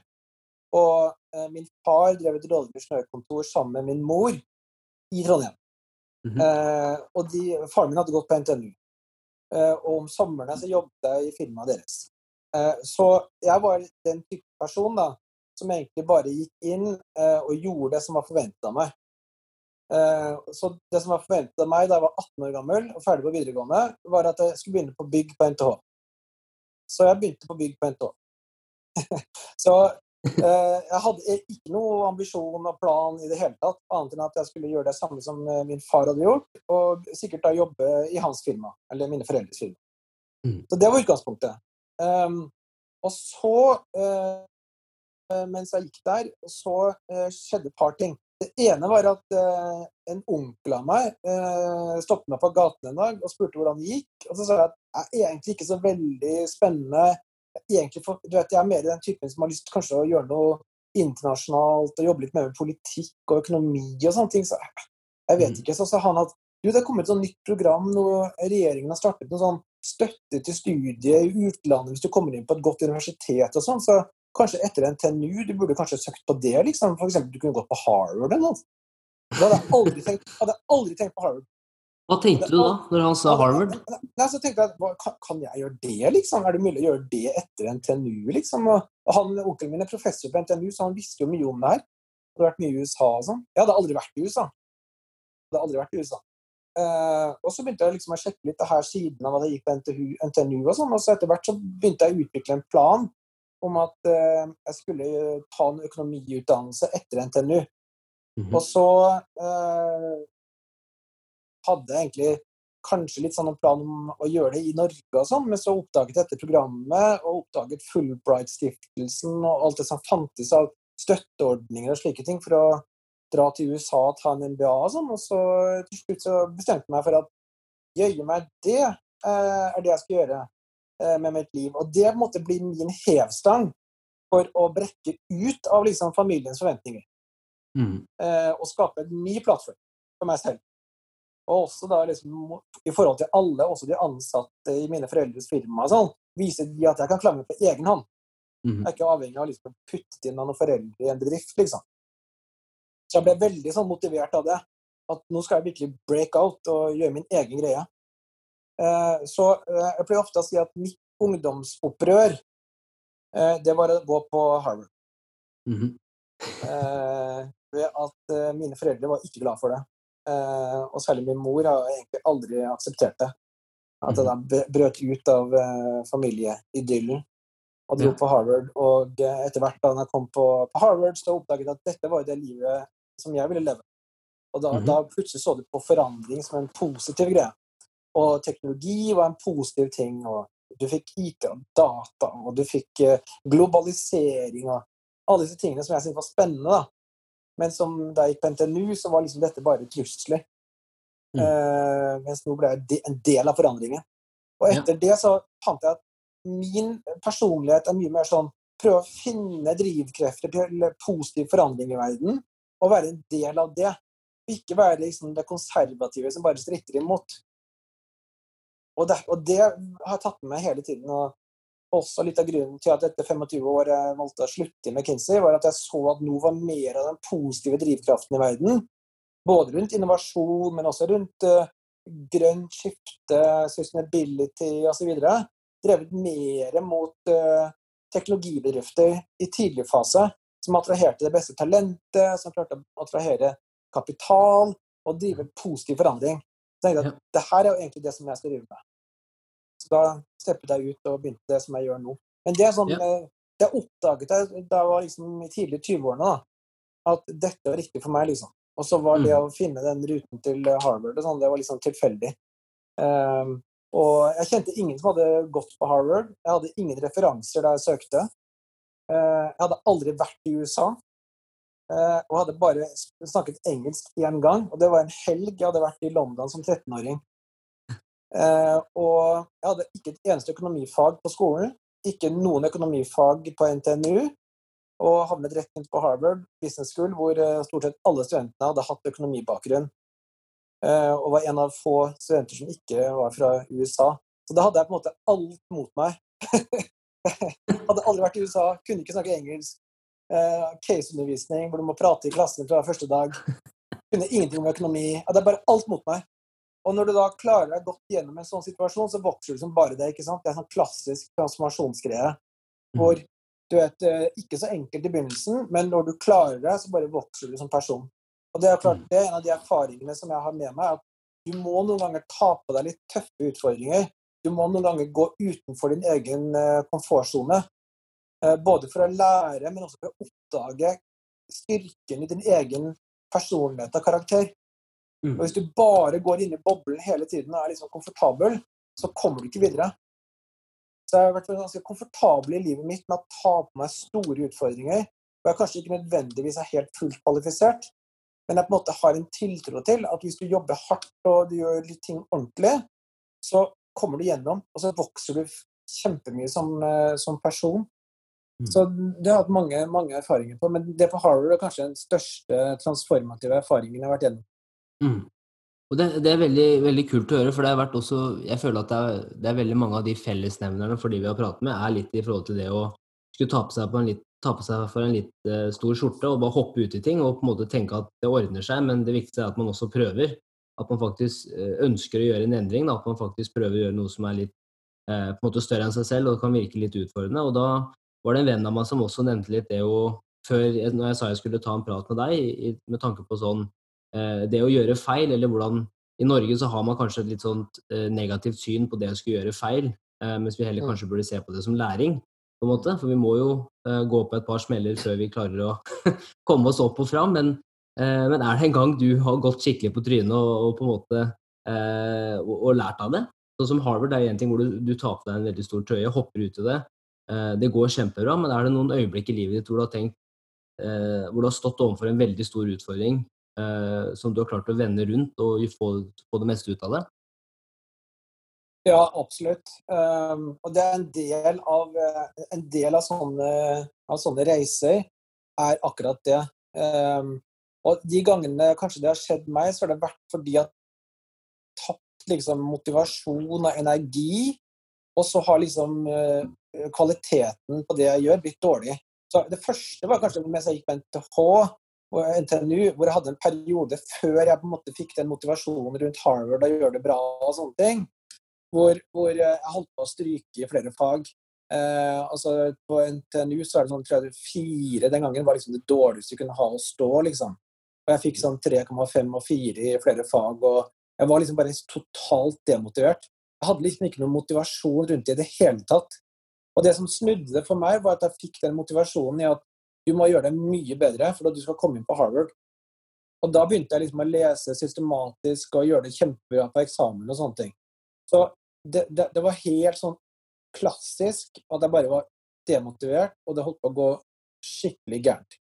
Og eh, min far drev et rådgiver snøkontor sammen med min mor i Trondheim. Mm -hmm. eh, og de, faren min hadde gått på NTNU. Eh, og om somrene så jobbet jeg i firmaet deres. Eh, så jeg var den type person da, som egentlig bare gikk inn eh, og gjorde det som var forventa av meg. Eh, så det som var forventet av meg da jeg var 18 år gammel og ferdig på videregående, var at jeg skulle begynne på bygg på NTH. Så jeg begynte på bygg på NTH. så Eh, jeg hadde ikke noe ambisjon og plan i det hele tatt, annet enn at jeg skulle gjøre det samme som eh, min far hadde gjort, og sikkert da jobbe i hans firma, eller mine foreldres firma. Mm. Så det var utgangspunktet. Um, og så, uh, mens jeg gikk der, så uh, skjedde et par ting. Det ene var at eh, en onkel av meg stoppet meg på gaten en dag og spurte hvordan det gikk. Og så sa jeg at det er egentlig ikke så veldig spennende egentlig for, du vet, Jeg er mer den typen som har lyst kanskje å gjøre noe internasjonalt og jobbe litt mer med politikk og økonomi og sånne ting. Så jeg vet mm. ikke. Så sa han at jo, det er kommet et sånt nytt program. Noe, regjeringen har startet noe sånn støtte til studier i utlandet hvis du kommer inn på et godt universitet og sånn. Så kanskje etter NTNU, du burde kanskje søkt på det, liksom. Eksempel, du kunne gått på Harvard eller noe. Da hadde jeg aldri tenkt, hadde jeg aldri tenkt på Harvard. Hva tenkte du da, når han sa Harvard? Nei, så tenkte jeg, kan, kan, jeg gjøre det, liksom? Er det mulig å gjøre det etter NTNU, liksom? Og han, Onkelen min er professor på NTNU, så han visste jo mye om det her. Det hadde vært mye i USA og sånn. Jeg hadde aldri vært i USA. Jeg hadde aldri vært i USA. Uh, og så begynte jeg liksom å sjekke litt det her siden av at jeg gikk på NTNU og sånn, og så etter hvert så begynte jeg å utvikle en plan om at uh, jeg skulle ta en økonomiutdannelse etter NTNU. Mm -hmm. Og så uh, hadde egentlig kanskje litt sånn en plan om å gjøre det i Norge og sånn, men så oppdaget dette programmet og oppdaget Fullbright-stiftelsen og alt det som fantes av støtteordninger og slike ting for å dra til USA og ta en MBA og sånn. Og så til slutt så bestemte jeg meg for at jøye meg, det eh, er det jeg skal gjøre eh, med mitt liv. Og det måtte bli min hevstang for å brekke ut av liksom familiens forventninger. Mm. Eh, og skape en ny plattform for meg selv. Og også da liksom, i forhold til alle, også de ansatte i mine foreldres firma, sånn, viser de at jeg kan klare meg på egen hånd. Mm. Jeg er ikke avhengig av liksom, å putte inn noen foreldre i en bedrift, liksom. Så jeg ble veldig sånn, motivert av det. At nå skal jeg virkelig break out og gjøre min egen greie. Eh, så eh, jeg pleier ofte å si at mitt ungdomsopprør, eh, det var å gå på Harvard. Mm. ved at mine foreldre var ikke glad for det. Og særlig min mor har egentlig aldri akseptert det. At jeg mhm. da brøt ut av familieidyllen og dro ja. på Harvard. Og etter hvert da jeg kom på, på, Harvard, så oppdaget jeg at dette var det livet som jeg ville leve. Og da, mm -hmm. da, plutselig så du på forandring som en positiv greie. Og teknologi var en positiv ting. og Du fikk IT og data, og du fikk eh, globalisering og alle disse tingene som jeg syntes var spennende. da. Men som da jeg gikk på NTNU, så var liksom dette bare trusler. Mm. Uh, mens nå ble jeg en del av forandringen. Og etter ja. det så fant jeg at min personlighet er mye mer sånn prøve å finne drivkrefter til positiv forandring i verden, og være en del av det. Ikke være liksom det konservative som bare stritter imot. Og det, og det har jeg tatt med hele tiden. og også litt av grunnen til at etter 25 år jeg valgte å slutte i McKinsey, var at jeg så at nå var mer av den positive drivkraften i verden. Både rundt innovasjon, men også rundt uh, grønt skifte, sustainability osv. Drevet mer mot uh, teknologibedrifter i tidlig fase som attraherte det beste talentet, som klarte å attrahere kapital og drive positiv forandring. Så jeg tenkte at det her er jo egentlig det som jeg skal drive med. Så da steppet jeg ut og begynte det som jeg gjør nå. Men det er sånn, ja. Eh, det oppdaget jeg da jeg var liksom i tidlig 20-årene, da. at dette var riktig for meg. liksom. Og så var det mm. å finne den ruten til Harvard og sånn, det var liksom tilfeldig. Um, og jeg kjente ingen som hadde gått på Harvard. Jeg hadde ingen referanser da jeg søkte. Uh, jeg hadde aldri vært i USA. Eh, og hadde bare snakket engelsk én gang. Og det var en helg jeg hadde vært i London som 13-åring. Eh, og jeg hadde ikke et eneste økonomifag på skolen. Ikke noen økonomifag på NTNU. Og havnet rett inn på Harvard Business School, hvor stort sett alle studentene hadde hatt økonomibakgrunn. Eh, og var en av få studenter som ikke var fra USA. Så da hadde jeg på en måte alt mot meg. hadde aldri vært i USA, kunne ikke snakke engelsk. Eh, Caseundervisning hvor du må prate i klassen fra første dag. Kunne ingenting om økonomi. Ja, det er bare alt mot meg. Og når du da klarer deg godt gjennom en sånn situasjon, så vokser du som bare det. ikke sant? Det er sånn klassisk transformasjonsgreie. Mm. Hvor du vet, eh, ikke så enkelt i begynnelsen, men når du klarer det, så bare vokser du som person. Og det er klart, mm. det er en av de erfaringene som jeg har med meg. at Du må noen ganger ta på deg litt tøffe utfordringer. Du må noen ganger gå utenfor din egen eh, komfortsone. Eh, både for å lære, men også for å oppdage styrken i din egen personlighet og karakter. Mm. Og Hvis du bare går inn i boblen hele tiden og er liksom komfortabel, så kommer du ikke videre. Så jeg har vært ganske komfortabel i livet mitt med å ta på meg store utfordringer. Og jeg kanskje ikke nødvendigvis er helt fullt kvalifisert, men jeg på en måte har en tiltro til at hvis du jobber hardt og du gjør litt ting ordentlig, så kommer du gjennom, og så vokser du kjempemye som, eh, som person. Mm. Så det har hatt mange, mange, erfaringer på, men det på Harvard er kanskje den største transformative erfaringen jeg har vært gjennom. Mm. Og det, det, er veldig, veldig, kult å høre, for det har vært også Jeg føler at det er, det er veldig mange av de fellesnevnerne for de vi har pratet med, er litt i forhold til det å skulle ta på seg, på litt, ta på seg for en litt uh, stor skjorte og bare hoppe ut i ting og på en måte tenke at det ordner seg, men det viktigste er at man også prøver. At man faktisk uh, ønsker å gjøre en endring. Da, at man faktisk prøver å gjøre noe som er litt uh, på en måte større enn seg selv og kan virke litt utfordrende. Og da var det en venn av meg som også nevnte litt det å før når jeg sa jeg skulle ta en prat med deg, med tanke på sånn Det å gjøre feil, eller hvordan I Norge så har man kanskje et litt sånt negativt syn på det å skulle gjøre feil, mens vi heller kanskje burde se på det som læring på en måte. For vi må jo gå på et par smeller før vi klarer å komme oss opp og fram. Men, men, er det en gang du har gått skikkelig på trynet og, og på en måte og, og, lært av det? Sånn som Harvard er en ting hvor du, du tar på deg en veldig stor trøye, hopper ut i det. Det går kjempebra, men er det noen øyeblikk i livet ditt hvor du har tenkt hvor du har stått overfor en veldig stor utfordring som du har klart å vende rundt og få, det meste ut av det? Ja, absolutt. Um, og det er en del av, eh, en del av, sånne, av sånne reiser er akkurat det. Um, og de gangene kanskje det har skjedd meg, så har det vært fordi har tapt liksom, motivasjon og energi, og så har liksom kvaliteten på det jeg gjør, blitt dårlig. Så Det første var kanskje mens jeg gikk på NTH og NTNU, hvor jeg hadde en periode før jeg på en måte fikk den motivasjonen rundt Harvard og gjøre det bra og sånne ting hvor, hvor, jeg holdt på å stryke i flere fag. Eh, altså På NTNU så er det sånn tror jeg, fire den gangen var liksom det dårligste du kunne ha å stå. liksom. Og Jeg fikk sånn 3,5 og 4 i flere fag. og Jeg var liksom bare totalt demotivert. Jeg hadde liksom ikke noen motivasjon rundt det i det hele tatt. Og det som snudde det for meg, var at jeg fikk den motivasjonen i at du må gjøre det mye bedre for at du skal komme inn på Harvard. Og da begynte jeg liksom å lese systematisk og gjøre det kjempebra på eksamen og sånne ting. Så det, det, det, var helt sånn klassisk at jeg bare var demotivert, og det holdt på å gå skikkelig gærent.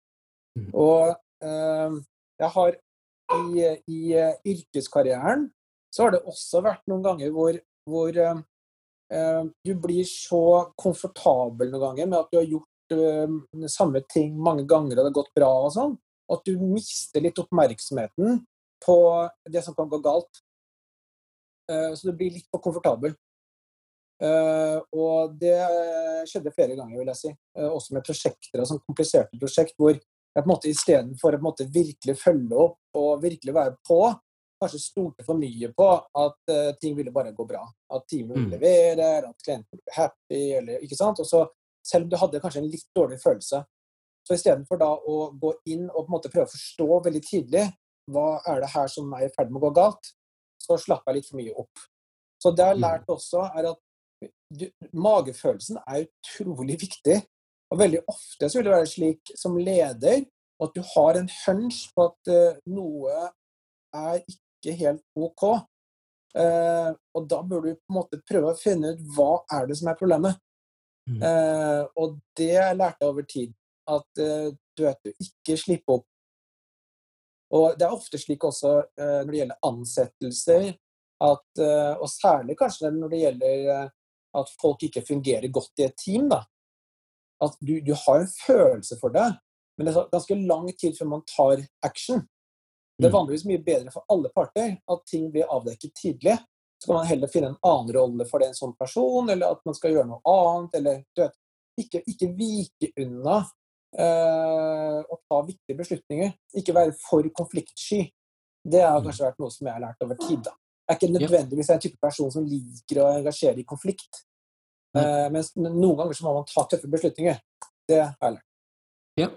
Mm. Og eh, jeg har i, i uh, yrkeskarrieren så har det også vært noen ganger hvor, hvor uh, du blir så komfortabel noen ganger med at du har gjort uh, samme ting mange ganger og det har gått bra og sånn, at du mister litt oppmerksomheten på det som kan gå galt. så du blir litt for komfortabel. og det skjedde flere ganger, vil jeg si. også med prosjekter, sånn kompliserte prosjekt hvor jeg på en måte Istedenfor å virkelig følge opp og virkelig være på, kanskje stolte for mye på at uh, ting ville bare gå bra. At teamet mm. leverer, at klienten blir happy, eller ikke sant. Og så, selv om du hadde kanskje en litt dårlig følelse, så istedenfor da å gå inn og på en måte prøve å forstå veldig tidlig hva er det her som er i ferd med å gå galt, så slapp jeg litt for mye opp. Så det jeg har mm. lært også, er at du, magefølelsen er utrolig viktig og veldig ofte så vil det være slik som leder at du har en hunch på at uh, noe er ikke helt OK. Eh, og da bør du på en måte prøve å finne ut hva er det som er problemet. Mm. Eh, og det lærte jeg over tid. At du vet du, ikke slippe opp. Og det er ofte slik også når det gjelder ansettelser, at, og særlig kanskje når det gjelder at folk ikke fungerer godt i et team. da, at du, du, har en følelse for det, men det er ganske lang tid før man tar action. Det er mm. vanligvis mye bedre for alle parter at ting blir avdekket tidlig. Så kan man heller finne en annen rolle for det en sånn person, eller at man skal gjøre noe annet. eller du vet, Ikke, ikke vike unna uh, å ta viktige beslutninger. Ikke være for konfliktsky. Det har mm. kanskje vært noe som jeg har lært over tid. da. Jeg er ikke nødvendigvis en type person som liker å engasjere i konflikt. Uh, mens noen ganger så må man ta tøffe beslutninger. Det har jeg lært. Ja.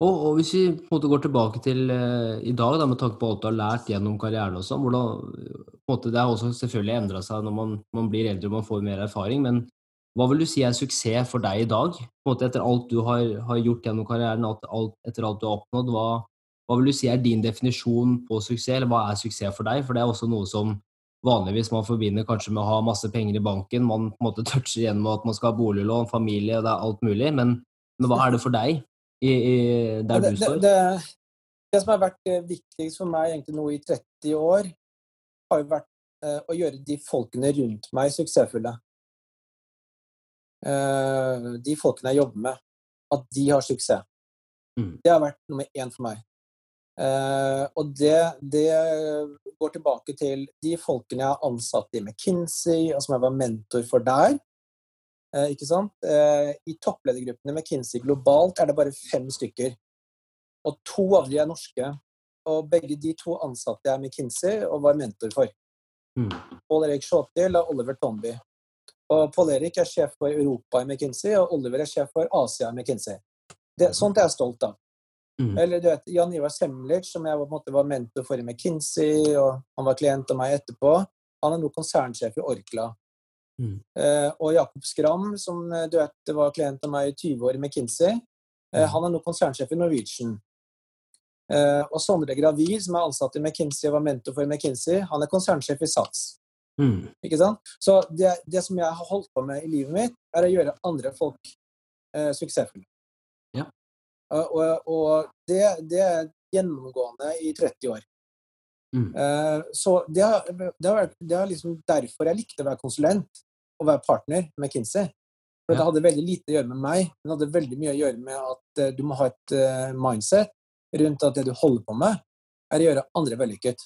Og, og, hvis vi på en måte går tilbake til uh, i dag, da, med tanke på alt du har lært gjennom karrieren og sånn, Det har også selvfølgelig endra seg når man, man, blir eldre og man får mer erfaring, men hva vil du si er suksess for deg i dag? Måte Etter alt du har, har gjort gjennom karrieren, alt, alt, etter alt du har oppnådd, hva, hva vil du si er din definisjon på suksess, eller hva er suksess for deg? For det er også noe som vanligvis man forbinder kanskje med å ha masse penger i banken. Man på en måte toucher gjennom at man skal ha boliglån, familie, og det er alt mulig. Men, men hva er det for deg i, i der det, du står? Det, det, det, som har vært eh, viktigst for meg egentlig nå i 30 år, har jo vært uh, å gjøre de folkene rundt meg suksessfulle. Uh, de folkene jeg jobber med, at de har suksess. Mm. Det har vært nummer én for meg. Uh, og det, det, går tilbake til de folkene jeg har ansatt i McKinsey, og som jeg var mentor for der. Uh, ikke sant? Uh, I toppledergruppene McKinsey globalt er det bare fem stykker. Og to av de er norske. Og begge de to ansatte jeg McKinsey og var mentor for. Mm. Paul Erik Shawtil og Oliver Tomby. Og Paul Erik er sjef for Europa i McKinsey, og Oliver er sjef for Asia i McKinsey. Det, sånt er jeg stolt av. Mm. Eller du vet, Jan Ivar Semlich, som jeg på en måte, var mentor for i McKinsey, og han var klient av meg etterpå, han er nå konsernsjef i Orkla. Mm. Eh, og Jakob Skram, som eh, du vet, var klient av meg i 20 år i McKinsey, uh, han er nå konsernsjef i Norwegian. Uh, og Sondre Gravir, som er ansatt i McKinsey og var mentor for McKinsey, han er konsernsjef i Sats. Mm. Ikke sant? Så det, det, som jeg har holdt på med i livet mitt, er å gjøre andre folk suksessfulle. Og, og det, det, er gjennomgående i 30 år. Mm. Uh, så det har, det, har, det har liksom derfor jeg likte å være konsulent og være partner med Kinsey. For ja. Det hadde veldig lite å gjøre med meg, men det hadde veldig mye å gjøre med at uh, du må ha et uh, mindset rundt at det du holder på med, er å gjøre andre vellykket.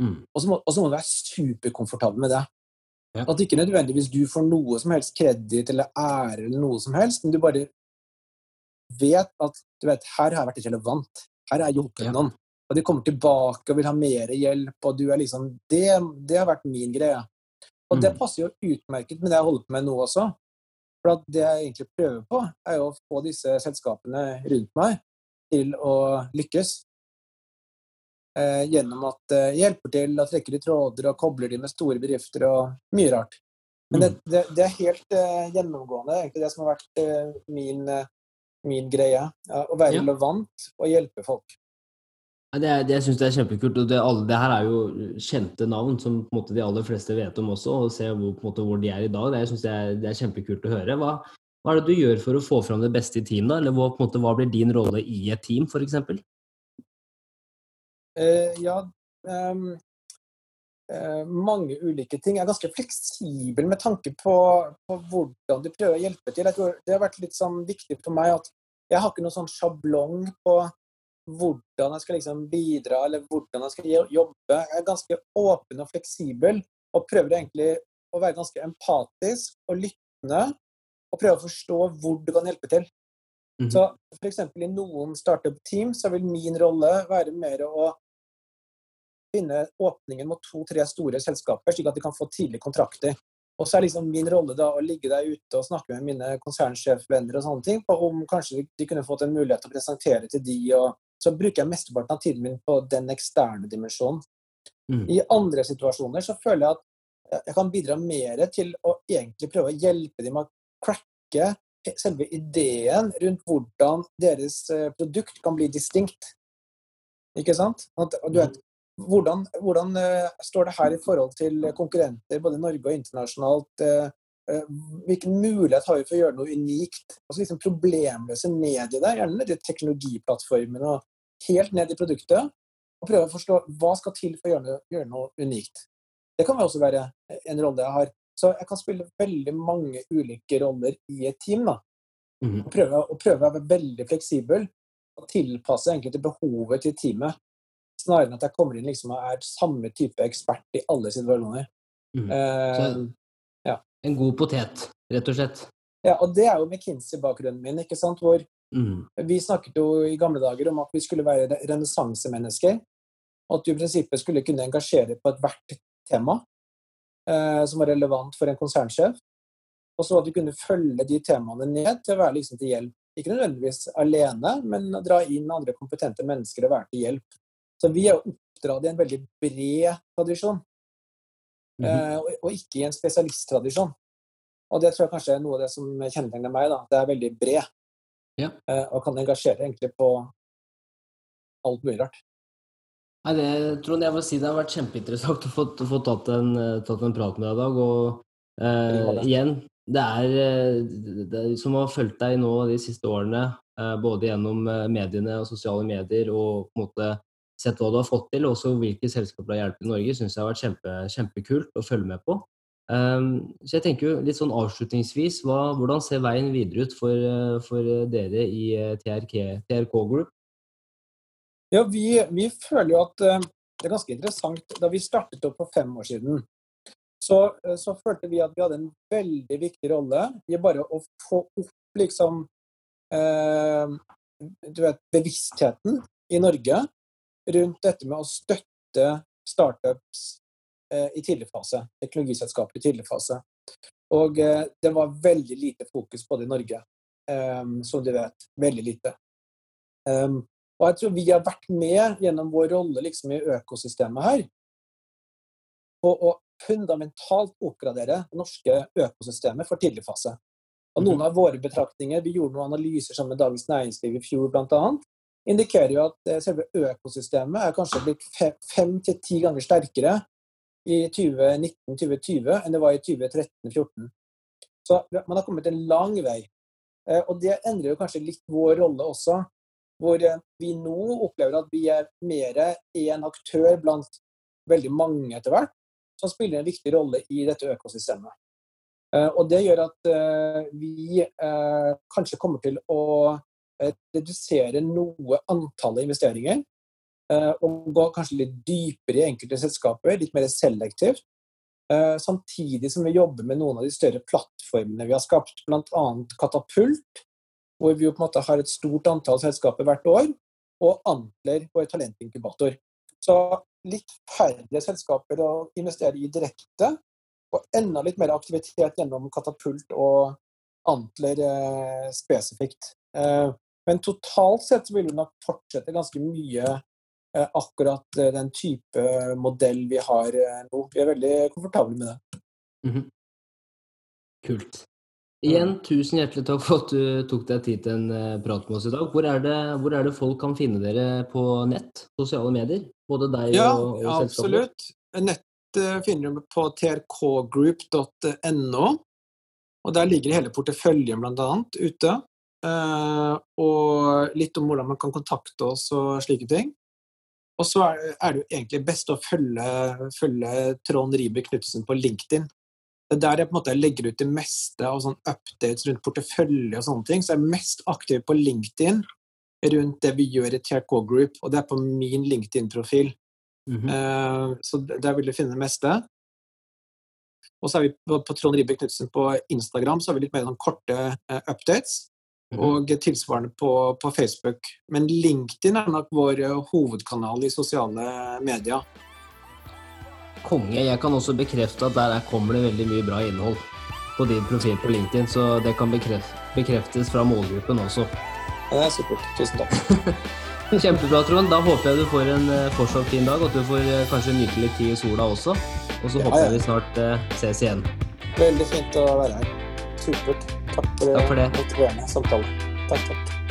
Mm. Og så må, må, du være superkomfortabel med det. Ja. At ikke nødvendigvis du får noe som helst kreditt eller ære eller noe som helst, men du bare vet at du vet, her har jeg vært relevant. Her har jeg hjulpet noen. Og de kommer tilbake og vil ha mer hjelp, og du er liksom Det, det har vært min greie. Og det mm. passer jo utmerket med det jeg holder på med nå også. For det jeg egentlig prøver på, er jo å få disse selskapene rundt meg til å lykkes. Eh, gjennom at eh, hjelper til å trekke i tråder og kobler de med store bedrifter og mye rart. Men det, mm. det, det er helt eh, gjennomgående, egentlig det som har vært eh, min eh, min greie. Å være ja. relevant og hjelpe folk. Det, det, jeg syns det er kjempekult. og det, alle, det, her er jo kjente navn som måte de aller fleste vet om også, og se hvor, måte, hvor de er i dag. Det, jeg synes det er, det er kjempekult å høre. Hva, hva, er det du gjør for å få fram det beste i team? da? Eller hva, måte, hva blir din rolle i et team, f.eks.? Uh, ja, um, uh, mange ulike ting. Jeg er ganske fleksibel med tanke på, på, hvordan du prøver å hjelpe til. Jeg Det har vært litt sånn viktig for meg at jeg har ikke noen sånn sjablong på hvordan jeg skal liksom bidra, eller hvordan jeg skal jobbe. Jeg er ganske åpen og fleksibel og prøver egentlig å være ganske empatisk og lyttende. Og prøve å forstå hvor du kan hjelpe til. Mm -hmm. Så f.eks. i noen startup-team så vil min rolle være mer å finne åpningen mot to-tre store selskaper, slik at de kan få tidlige kontrakter. Og så er liksom min rolle da å ligge der ute og snakke med mine konsernsjefvenner og sånne ting, på om kanskje de kunne fått en mulighet til å presentere til de, og så bruker jeg mesteparten av tiden min på den eksterne dimensjonen. Mm. I andre situasjoner så føler jeg at jeg kan bidra mer til å egentlig prøve å hjelpe dem med å cracke selve ideen rundt hvordan deres eh, produkt kan bli distinkt. Ikke sant? Du vet, hvordan, hvordan uh, står det her i forhold til konkurrenter både i Norge og internasjonalt? Uh, hvilken mulighet har vi for å gjøre noe unikt? Altså liksom Problemløse medier der, gjerne de teknologiplattformene og helt ned i produktet og prøve å forstå hva skal til for å gjøre gjøre noe unikt. Det kan også være en rolle jeg har. Så jeg kan spille veldig mange ulike roller i et team. da. Mm. Og, prøve, og prøve å være veldig fleksibel og tilpasse egentlig til behovet til teamet. Snarere enn at jeg kommer inn liksom og er samme type ekspert i alle situasjoner. Mm. Eh, ja. En god potet, rett og slett. Ja, og det er jo McKinsey-bakgrunnen min, ikke sant? hvor Mm. Vi snakket jo i gamle dager om at vi skulle være renessansemennesker. At du i prinsippet skulle kunne engasjere på ethvert tema eh, som var relevant for en konsernsjef. Og så at du kunne følge de temaene ned til å være liksom til hjelp. Ikke nødvendigvis alene, men å dra inn andre kompetente mennesker og være til hjelp. Så vi er oppdratt i en veldig bred tradisjon, mm -hmm. og, og, ikke i en spesialisttradisjon. Og det tror jeg kanskje er noe av det som kjennetegner meg. da, Det er veldig bred. Ja. Eh, og kan engasjere egentlig på alt mulig rart. Nei, det, Trond, jeg må si det har vært kjempeinteressant å få, få tatt, en, tatt, en, prat med deg i dag. Og eh, igjen, det er, eh, det er som har fulgt deg nå de siste årene, eh, både gjennom eh, mediene og sosiale medier, og på en måte sett hva du har fått til, og også hvilke selskaper du har hjulpet i Norge, syns jeg har vært kjempe, kjempekult å følge med på. Um, så jeg tenker jo litt sånn avslutningsvis, hva, hvordan ser veien videre ut for, eh, for dere i eh, TRK, TRK Group? Ja, vi, vi, føler jo at uh, det er ganske interessant. Da vi startet opp for fem år siden, så, så, følte vi at vi hadde en veldig viktig rolle i bare å få opp liksom eh, du vet, bevisstheten i Norge rundt dette med å støtte startups Eh, i tidlig fase. Teknologiselskaper i tidlig fase. Og eh, det var veldig lite fokus på det i Norge, um, som du vet. Veldig lite. Og jeg tror vi har vært med gjennom vår rolle liksom, i økosystemet her på å fundamentalt oppgradere det norske økosystemet for tidlig fase. Og noen mhm. av våre betraktninger, Vi gjorde noen analyser sammen med Dagens Næringsliv i fjor bl.a. indikerer jo at selve økosystemet er kanskje blitt fem til ti ganger sterkere i 2019-2020 enn det var i 2013-2014. Så man har kommet en lang vei. Eh, og det endrer jo kanskje litt vår rolle også. Hvor eh, vi nå opplever at vi er mer en aktør blant veldig mange etter hvert, som spiller en viktig rolle i dette økosystemet. Eh, og det gjør at vi kanskje kommer til å redusere noe antallet investeringer og gå kanskje litt dypere i enkelte selskaper, litt mer selektivt. Eh, samtidig som vi jobber med noen av de større plattformene vi har skapt, bl.a. Katapult, hvor vi jo på en måte har et stort antall selskaper hvert år, og Antler, vår talentinkubator. Så litt færre selskaper å investere i direkte, og enda litt mer aktivitet gjennom Katapult og Antler eh, spesifikt. Eh, men totalt sett så vil vi nok fortsette ganske mye Eh, akkurat eh, den type modell vi har eh, nå. Vi er veldig komfortable med det. Mm -hmm. Kult. Igjen, tusen hjertelig takk for at du tok deg tid til en eh, prat med oss i dag. Hvor er, det, hvor er det folk kan finne dere på nett? Sosiale medier? Både deg Ja, og, og ja absolutt. Nettet finner du på trkgroup.no. Og der ligger hele porteføljen bl.a. ute. Eh, og litt om hvordan man kan kontakte oss og slike ting. Og så er, er det jo egentlig best å følge, følge Trond Riiber Knutsen på LinkedIn. Det er der jeg på en måte legger ut det meste av sånn updates rundt portefølje og sånne ting. Så jeg er mest aktiv på LinkedIn rundt det vi gjør i TRK Group, og det er på min LinkedIn-profil. Mm -hmm. uh, Så der vil du finne det meste. Og så er vi på, på Trond Riiber Knutsen på Instagram, så har vi litt mer sånn korte uh, updates. Mhm. Og tilsvarende på, på Facebook. Men LinkedIn er nok vår eh, hovedkanal i sosiale medier. Konge. Jeg kan også bekrefte at der kommer det veldig mye bra innhold på din profil på LinkedIn, så det kan bekref bekreftes fra målgruppen også. Ja, det er supert. Tusen takk. Kjempebra, Trond. Da håper jeg du får en eh, fortsatt fin dag, og at du får eh, kanskje nyte litt tid i sola også. Og så Ja, håper ja. jeg vi snart ses igjen. Veldig fint å være her. Supert. Takk for, Takk for det. motiverende samtale. Takk, takk.